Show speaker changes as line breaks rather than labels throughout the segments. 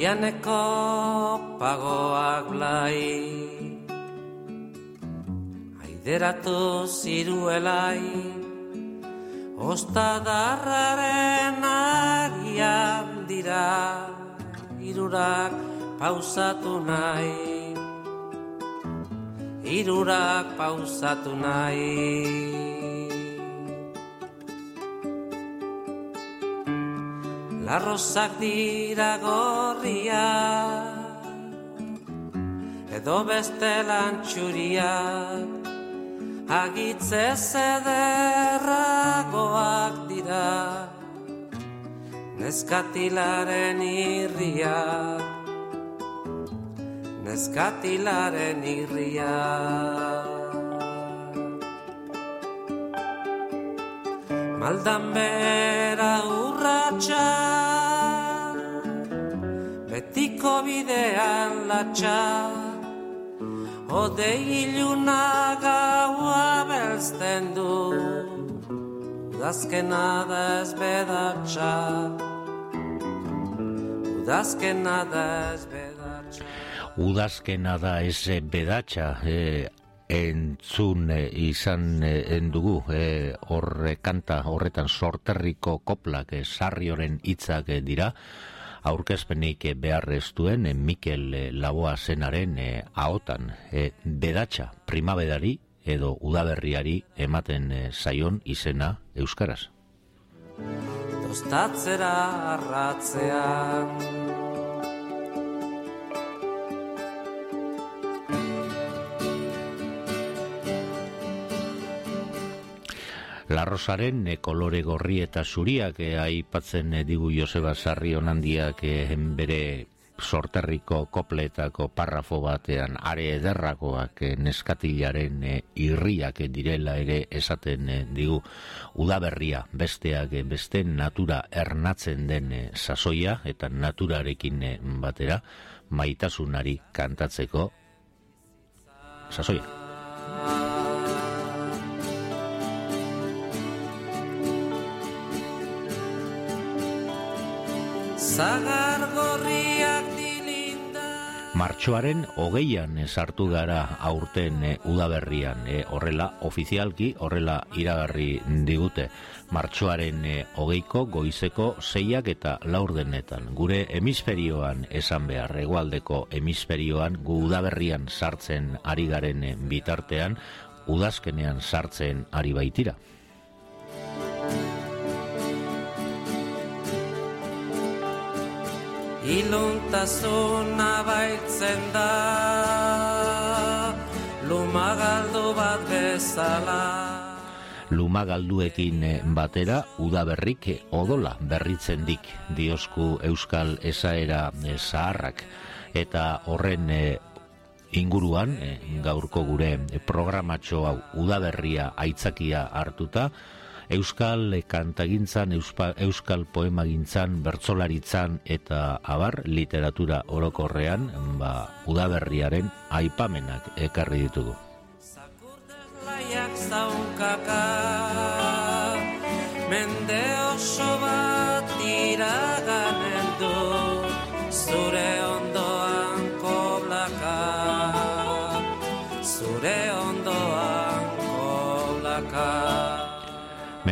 Ianeko pagoak blai Aideratu ziruelai Ostadarraren agian dira Irurak pausatu nahi. Irurak pausatu nahi Larrozak dira gorria Edo beste lantxuria. Agitze zederragoak dira Neskatilaren irria Neskatilaren irria Maldan bera urratxa Betiko bidean latxa Ode iluna gaua belzten du. Udazkena da ez bedatxa Udazkena da ez bedatxa
Udazkena da ez bedatxa eh, entzun e, izan e, endugu e, horre kanta horretan sorterriko koplak e, sarrioren hitzak dira aurkezpenik e, beharrez duen Mikel Laboa zenaren e, ahotan e, bedatxa primabedari edo udaberriari ematen e, zaion izena Euskaraz.
Tostatzera arratzean
Larrosaren e, kolore gorri eta zuriak e, aipatzen e, digu Joseba Sarri onandiak e, bere sorterriko kopletako parrafo batean are ederrakoak e, neskatilaren e, irriak direla ere esaten digu udaberria besteak beste natura ernatzen den sasoia eta naturarekin batera maitasunari kantatzeko sasoia.
Zagar gorriak
Martxoaren hogeian sartu gara aurten e, udaberrian e, horrela ofizialki horrela iragarri digute. Martxoaren e, hogeiko goizeko zeiak eta laurdenetan gure hemisferioan esan behar egualdeko hemisferioan gu udaberrian sartzen ari garen bitartean udazkenean sartzen ari baitira
Iluntasuna baitzen da. Lumagaldu bat bezala.
Lumagalduekin batera udaberrik odola berritzen dik diosku euskal esaera zaharrak. Eta horren eh, inguruan eh, gaurko gure programatxo hau udaberria aitzakia hartuta Euskal kantagintzan, Euskal poemagintzan, bertsolaritzan eta abar literatura orokorrean, ba, udaberriaren aipamenak ekarri ditugu.
Mende oso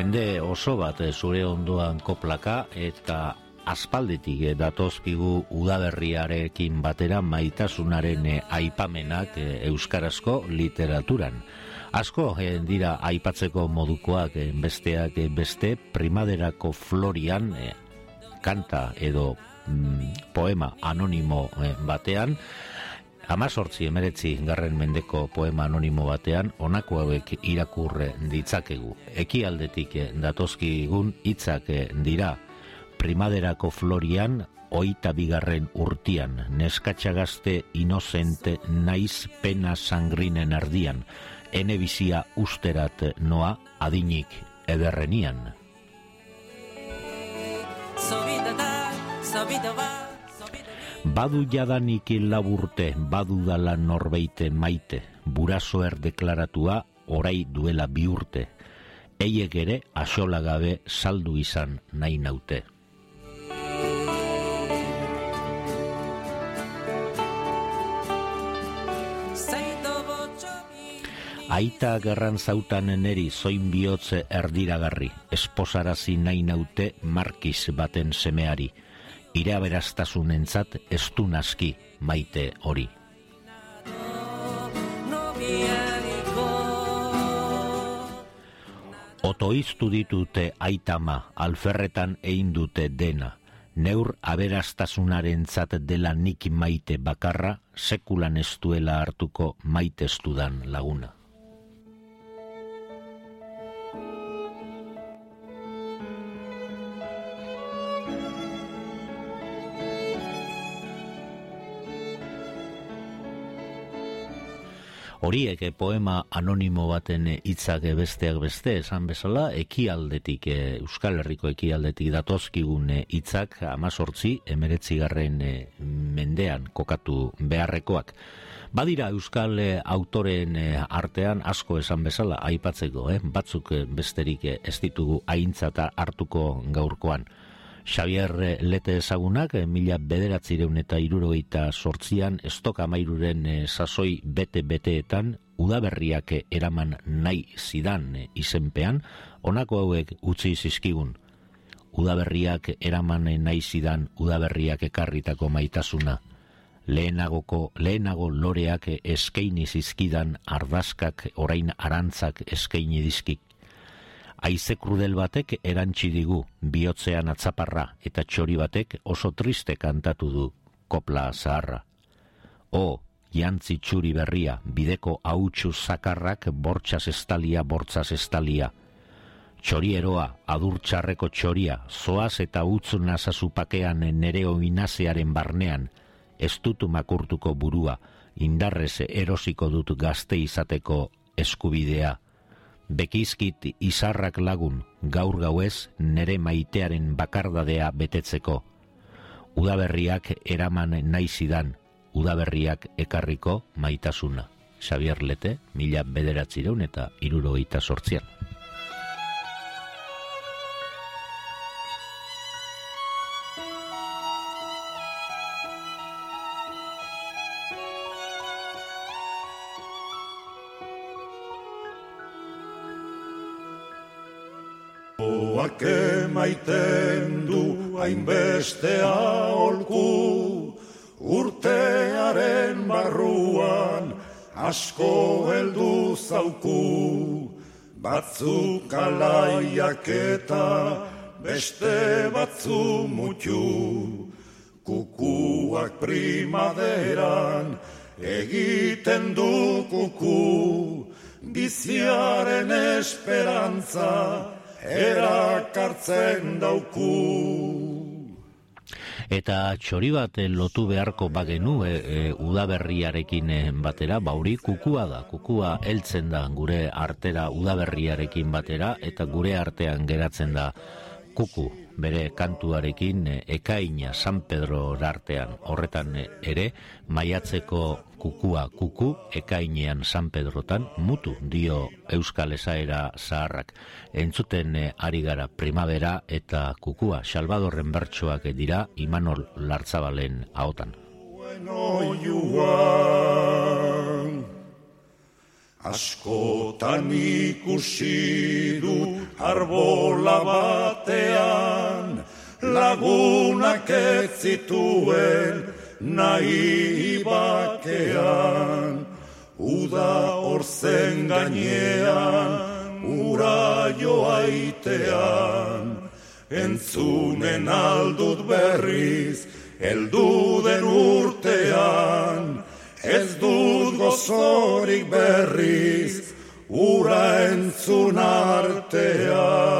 Mende oso bat eh, zure ondoan koplaka eta aspaldetik eh, datozkigu udaberriarekin batera maitasunaren eh, aipamenak euskarazko literaturan. Asko dira aipatzeko modukoak besteak beste primaderako florian kanta edo mm, poema anonimo batean Amazortzi emeretzi garren mendeko poema anonimo batean honako hauek irakurre ditzakegu. Eki aldetik datozki egun hitzak dira primaderako florian oita bigarren urtian neskatxagazte inozente naiz pena sangrinen ardian ene bizia usterat noa adinik ederrenian. Badu jadanik laburte, badu dala norbeite maite, burasoer deklaratua orai duela bi urte. Eiek ere asola gabe saldu izan nahi naute. Aita gerran zautan eneri zoin bihotze erdiragarri, esposarazi nahi naute markiz baten semeari ire aberaztasun entzat estu naski maite hori. Otoiztu ditute aitama, alferretan egin dute dena, neur aberastasunaren zat dela nik maite bakarra, sekulan estuela hartuko maite estudan laguna. Horiek eh, poema anonimo baten eh, hitzak eh, besteak beste esan bezala ekialdetik Euskal Herriko ekialdetik datozkigun hitzak 18 19garren mendean kokatu beharrekoak Badira Euskal autoren artean asko esan bezala aipatzeko, eh? batzuk besterik ez ditugu aintzata hartuko gaurkoan. Xavier Lete ezagunak, eh, mila bederatzireun eta irurogeita sortzian, estoka mairuren eh, sasoi bete-beteetan, udaberriak eraman nahi zidan izenpean, honako hauek utzi zizkigun. Udaberriak eraman nahi zidan udaberriak ekarritako maitasuna. Lehenagoko, lehenago loreak eskaini zizkidan ardazkak orain arantzak eskaini dizkik Aize krudel batek erantzi digu bihotzean atzaparra eta txori batek oso triste kantatu du kopla zaharra. O, jantzi txuri berria, bideko hautsu zakarrak bortxaz estalia, bortzaz estalia. Txori eroa, adur txarreko txoria, zoaz eta utzu nazazupakean nere oinazearen barnean, ez dutu makurtuko burua, indarrez erosiko dut gazte izateko eskubidea bekizkit izarrak lagun gaur gauez nere maitearen bakardadea betetzeko. Udaberriak eraman nahi zidan, udaberriak ekarriko maitasuna. Xavier Lete, mila bederatzireun eta irurogeita sortzian.
Maiten du hainbeste aholku. Urtearen barruan asko heldu zauku. Batzuk alaiak eta beste batzu mutxu. Kukuak primaderan egiten du kuku. Biziaren esperantza erakartzen dauku.
Eta txori bat eh, lotu beharko bagenu e, e, udaberriarekin batera, bauri kukua da, kukua heltzen da gure artera udaberriarekin batera, eta gure artean geratzen da kuku bere kantuarekin e, ekaina San Pedro artean horretan ere maiatzeko kukua kuku ekainean San Pedrotan mutu dio Euskal Esaera zaharrak. Entzuten eh, ari gara primavera eta kukua Salvadorren bertsoak dira Imanol Lartzabalen ahotan.
Bueno, Askotan ikusi du arbola batean, lagunak ez zituen nahi bakean, uda orzen gainean, ura joaitean, entzunen aldut berriz, elduden urtean, ez dut gozorik berriz, ura entzun artean.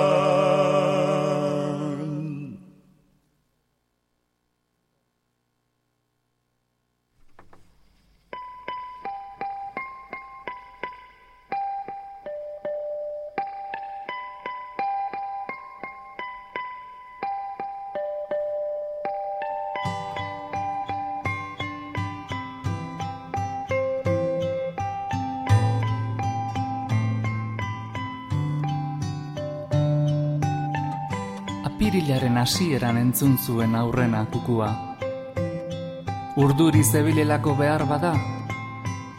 Apirilaren hasieran entzun zuen aurrena kukua. Urduri zebilelako behar bada,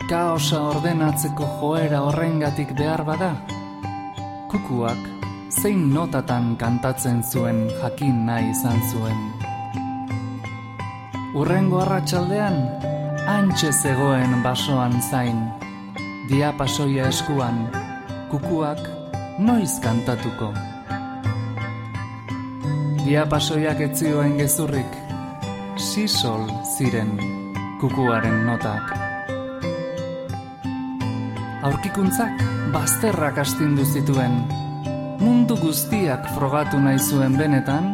kaosa ordenatzeko joera horrengatik behar bada? Kukuak zein notatan kantatzen zuen jakin nahi izan zuen. Urrengo arratsaldean antxe zegoen basoan zain, diapasoia eskuan, kukuak noiz kantatuko. Diapasoiak etzioen gezurrik, sisol ziren kukuaren notak. Aurkikuntzak bazterrak astindu zituen, mundu guztiak frogatu nahi zuen benetan,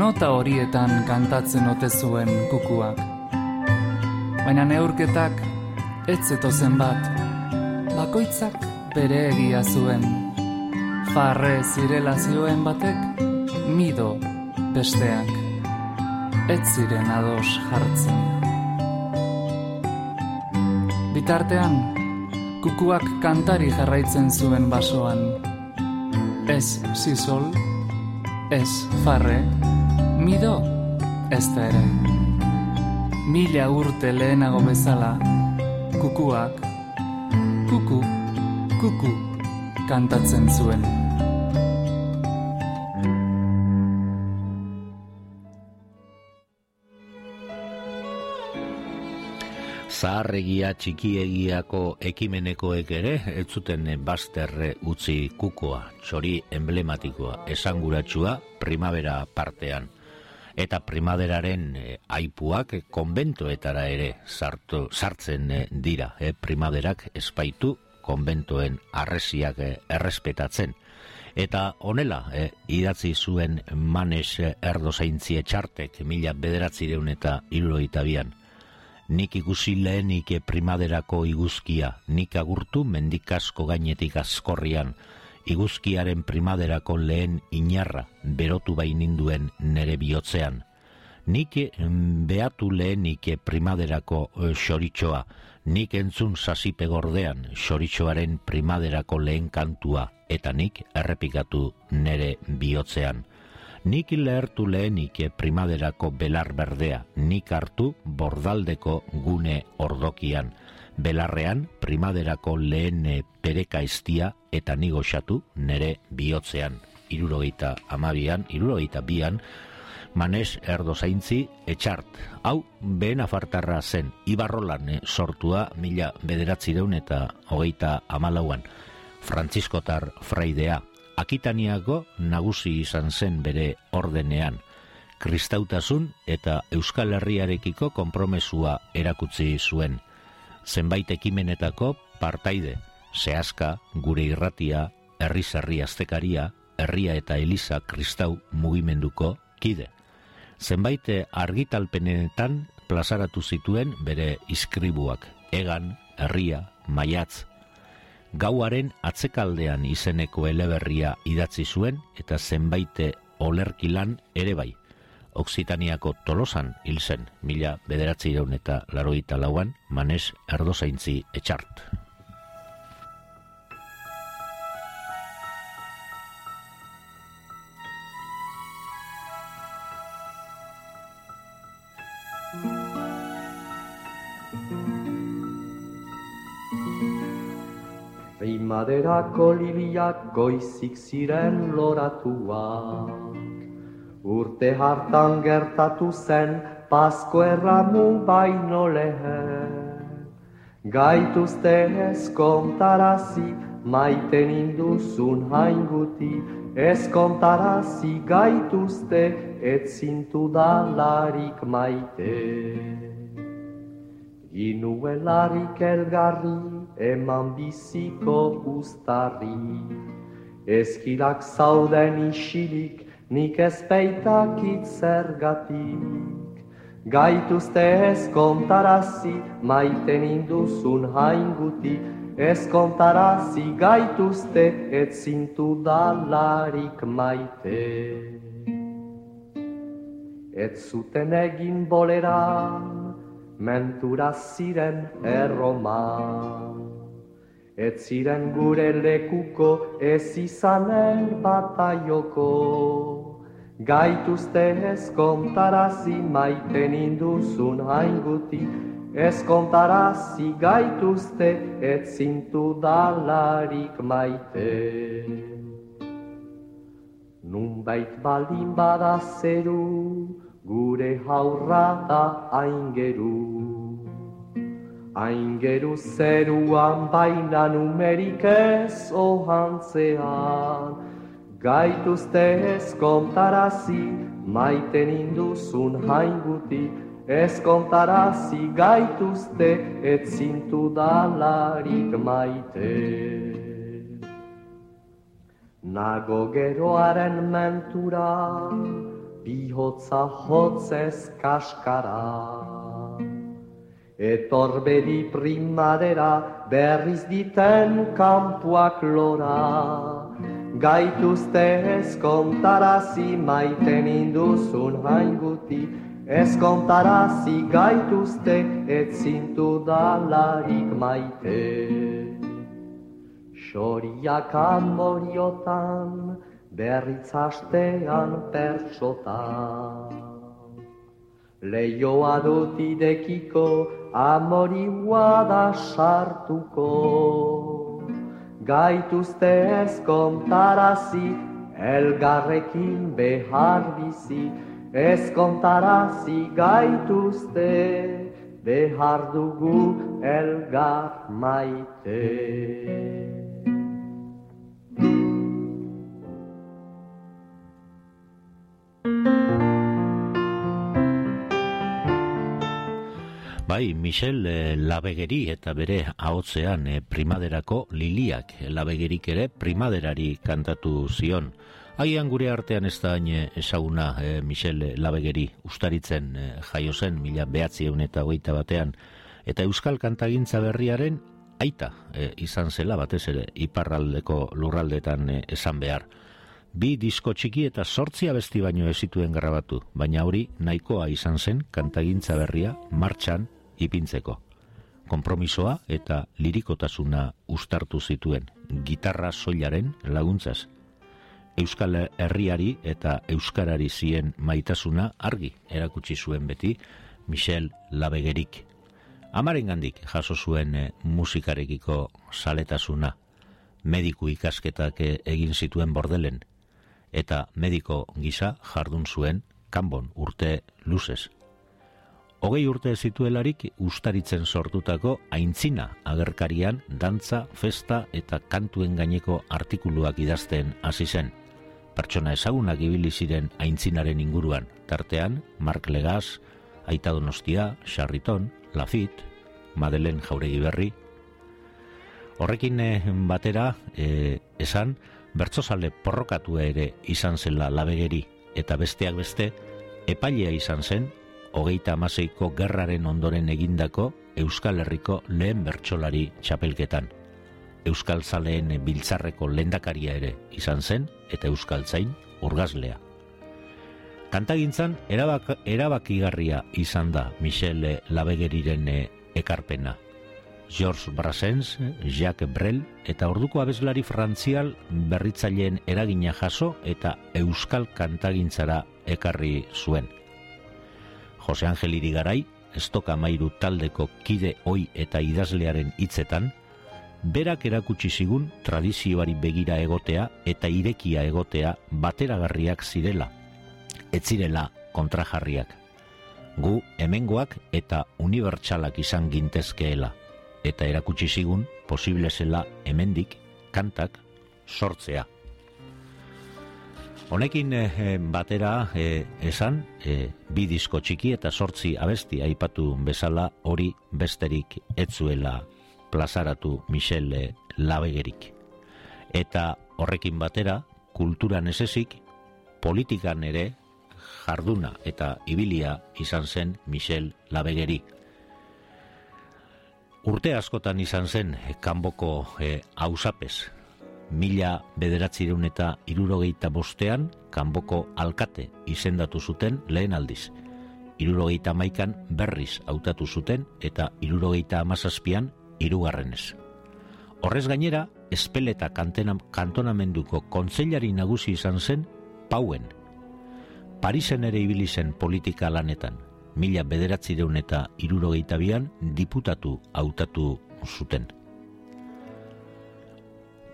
nota horietan kantatzen ote zuen kukuak. Baina neurketak ez zetozen bat, bakoitzak bere egia zuen. Farre zirela zioen batek, mido besteak ez ziren ados jartzen. Bitartean, kukuak kantari jarraitzen zuen basoan. Ez sisol, ez farre, mido ez da ere. Mila urte lehenago bezala, kukuak, kuku, kuku, kantatzen zuen.
Zaharregia txikiegiako ekimenekoek ere ez zuten basterre utzi kukoa, txori emblematikoa, esanguratsua primavera partean. Eta primaveraren eh, aipuak konbentoetara ere sartu, sartzen eh, dira, eh, primaverak espaitu konbentoen arresiak eh, errespetatzen. Eta honela, eh, idatzi zuen manes erdo zaintzi etxartek mila bederatzi deun eta iloita bian nik ikusi lehenik primaderako iguzkia, nik agurtu mendikasko gainetik azkorrian, iguzkiaren primaderako lehen inarra berotu baininduen nere bihotzean. Nik behatu lehenik primaderako e, xoritxoa, nik entzun sasipe gordean xoritxoaren primaderako lehen kantua, eta nik errepikatu nere bihotzean nik lehertu lehenik primaderako belar berdea, nik hartu bordaldeko gune ordokian, belarrean primaderako lehen pereka estia eta nigoxatu nere bihotzean, irurogeita amabian, irurogeita bian, Manes erdo zaintzi etxart. Hau, behen afartarra zen, Ibarrolan sortua mila bederatzi deun eta hogeita amalauan. Frantziskotar fraidea, Akitaniako nagusi izan zen bere ordenean, kristautasun eta Euskal Herriarekiko konpromesua erakutsi zuen. Zenbait ekimenetako partaide, zehazka, gure irratia, herri zerri aztekaria, herria eta eliza kristau mugimenduko kide. Zenbait argitalpenetan plazaratu zituen bere iskribuak, egan, herria, maiatz, gauaren atzekaldean izeneko eleberria idatzi zuen eta zenbaite olerkilan ere bai. Oksitaniako tolosan hil zen, mila bederatzi eta laroita lauan, manez erdozaintzi etxart.
Primaderako liliak goizik ziren loratuak. Urte hartan gertatu zen pasko erramu baino lehen. Gaituzte ez kontarazi maiten induzun hainguti, ez kontarazi gaituzte ez zintu dalarik maite. Inuelarik elgarri eman biziko ustarri. Ezkilak zauden isilik, nik ezpeitak itzergatik. Gaituzte ez kontarazi, maiten induzun hainguti, ez kontarazi gaituzte, ez zintu dalarik maite. Ez zuten egin boleran, mentura ziren erroman. Ez ziren gure lekuko ez izanen bataioko, gaituzte ez kontarazi maiten induzun hainguti, Ez kontarazi gaituzte, ez zintu dalarik maite. Nunbait baldin bada zeru, gure haurra da aingeru. Aingeru zeruan baina numerik ez ohantzean, gaituzte ez kontarazi, maiten induzun haingutik, Ez kontarazi gaituzte, ez zintu dalarik maite. Nago geroaren mentura, bihotza hotzez kaskara. Etorbedi primadera, berriz diten kampuak lora. Gaituzte ez kontarazi maiten induzun hainguti, Ez kontarazi gaituzte, ez zintu dalarik maite. Xoriak amoriotan, berritzastean pertsotan. Leioa dut idekiko, amorioa da sartuko. Gaituzte ez kontarazi, elgarrekin behar bizi, Ez kontarazi gaituzte, behar dugu elgar maite.
Bai, Michel eh, Labegeri eta bere ahotzean eh, primaderako liliak Labegerik ere primaderari kantatu zion. Haian gure artean ez da hain esaguna eh, Michel Labegeri ustaritzen eh, jaio zen mila behatzi eta hogeita batean eta Euskal Kantagintza berriaren aita eh, izan zela batez ere iparraldeko lurraldetan eh, esan behar. Bi disko txiki eta sortzi abesti baino ez zituen grabatu, baina hori nahikoa izan zen kantagintza berria martxan ipintzeko. Kompromisoa eta lirikotasuna ustartu zituen gitarra soilaren laguntzaz. Euskal Herriari eta Euskarari zien maitasuna argi erakutsi zuen beti Michel Labegerik. Amaren gandik jaso zuen e, musikarekiko saletasuna, mediku ikasketak eh, egin zituen bordelen, eta mediko gisa jardun zuen kanbon urte luzez. Hogei urte zituelarik ustaritzen sortutako aintzina agerkarian dantza, festa eta kantuen gaineko artikuluak idazten hasi zen pertsona ezagunak ibili ziren aintzinaren inguruan, tartean Mark Legaz, Aita Donostia, Charriton, Lafitte, Madeleine Jauregi Berri. Horrekin eh, batera, e, esan, bertzozale porrokatu ere izan zela labegeri, eta besteak beste, epailea izan zen, hogeita amaseiko gerraren ondoren egindako Euskal Herriko lehen bertsolari txapelketan. Euskal Zaleen biltzarreko lendakaria ere izan zen, eta Euskal Zain urgazlea. Kantagintzan erabak, erabakigarria izan da Michele Labegeriren eh, ekarpena. George Brassens, Jacques Brel eta orduko abeslari frantzial berritzaileen eragina jaso eta Euskal kantagintzara ekarri zuen. Jose Angel Irigarai, estoka mairu taldeko kide oi eta idazlearen hitzetan, berak erakutsi zigun tradizioari begira egotea eta irekia egotea bateragarriak zirela, ez zirela kontrajarriak. Gu hemengoak eta unibertsalak izan gintezkeela, eta erakutsi zigun posible zela hemendik kantak sortzea. Honekin eh, batera eh, esan, eh, bi disko txiki eta sortzi abesti aipatu bezala hori besterik etzuela plazaratu Michel Labegerik. Eta horrekin batera, kulturan esesik, politikan ere jarduna eta ibilia izan zen Michel Labegeri. Urte askotan izan zen kanboko e, hausapez. Mila bederatzireun eta irurogeita bostean kanboko alkate izendatu zuten lehen aldiz. Irurogeita maikan berriz hautatu zuten eta irurogeita amazazpian irugarrenez. Horrez gainera, espeleta kantonamenduko kontzeilari nagusi izan zen Pauen. Parisen ere ibili zen politika lanetan. mila bederatzireun eta irurogeita bian diputatu hautatu zuten.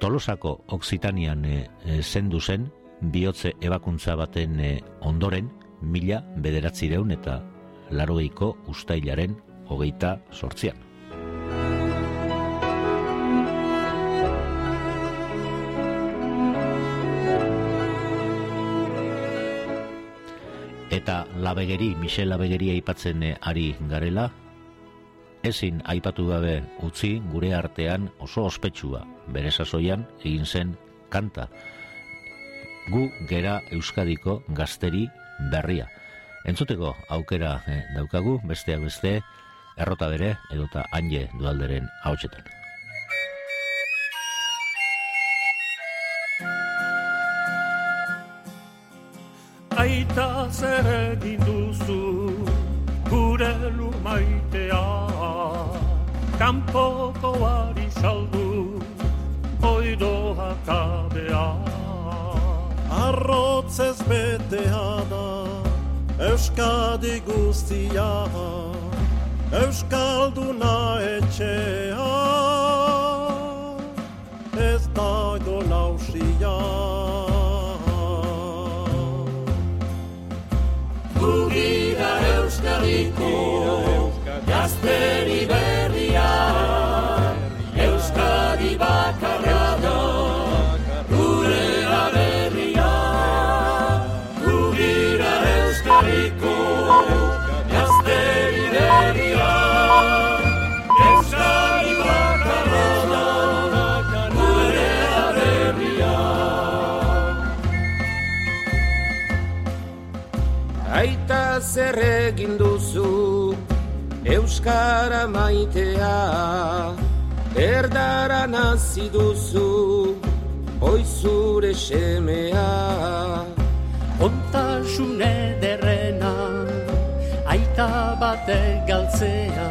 Tolosako Oksitanian e, zendu zen, bihotze ebakuntza baten e, ondoren, mila bederatzireun eta larogeiko ustailaren hogeita sortzian. Eta labegeri, Michel labegeri aipatzen eh, ari garela, ezin aipatu gabe utzi gure artean oso ospetsua bere sasoian egin zen kanta. Gu gera Euskadiko gazteri berria. Entzuteko aukera eh, daukagu, besteak beste, errota bere, edota anje dualderen hautsetan.
Aita zer egin duzu gure lur maitea Kampoko ari saldu akabea
Arrotzez betea da Euskadi guztia Euskalduna etxea. Ez dago lausia
Gugira Euskadiko Gazteri berria
zer egin duzu? Euskara maitea Erdara nazi duzu Oizure semea.
Ontasun ederrena Aita bate galtzea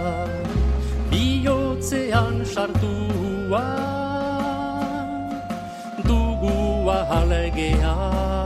Biotzean sartua Dugu ahalegea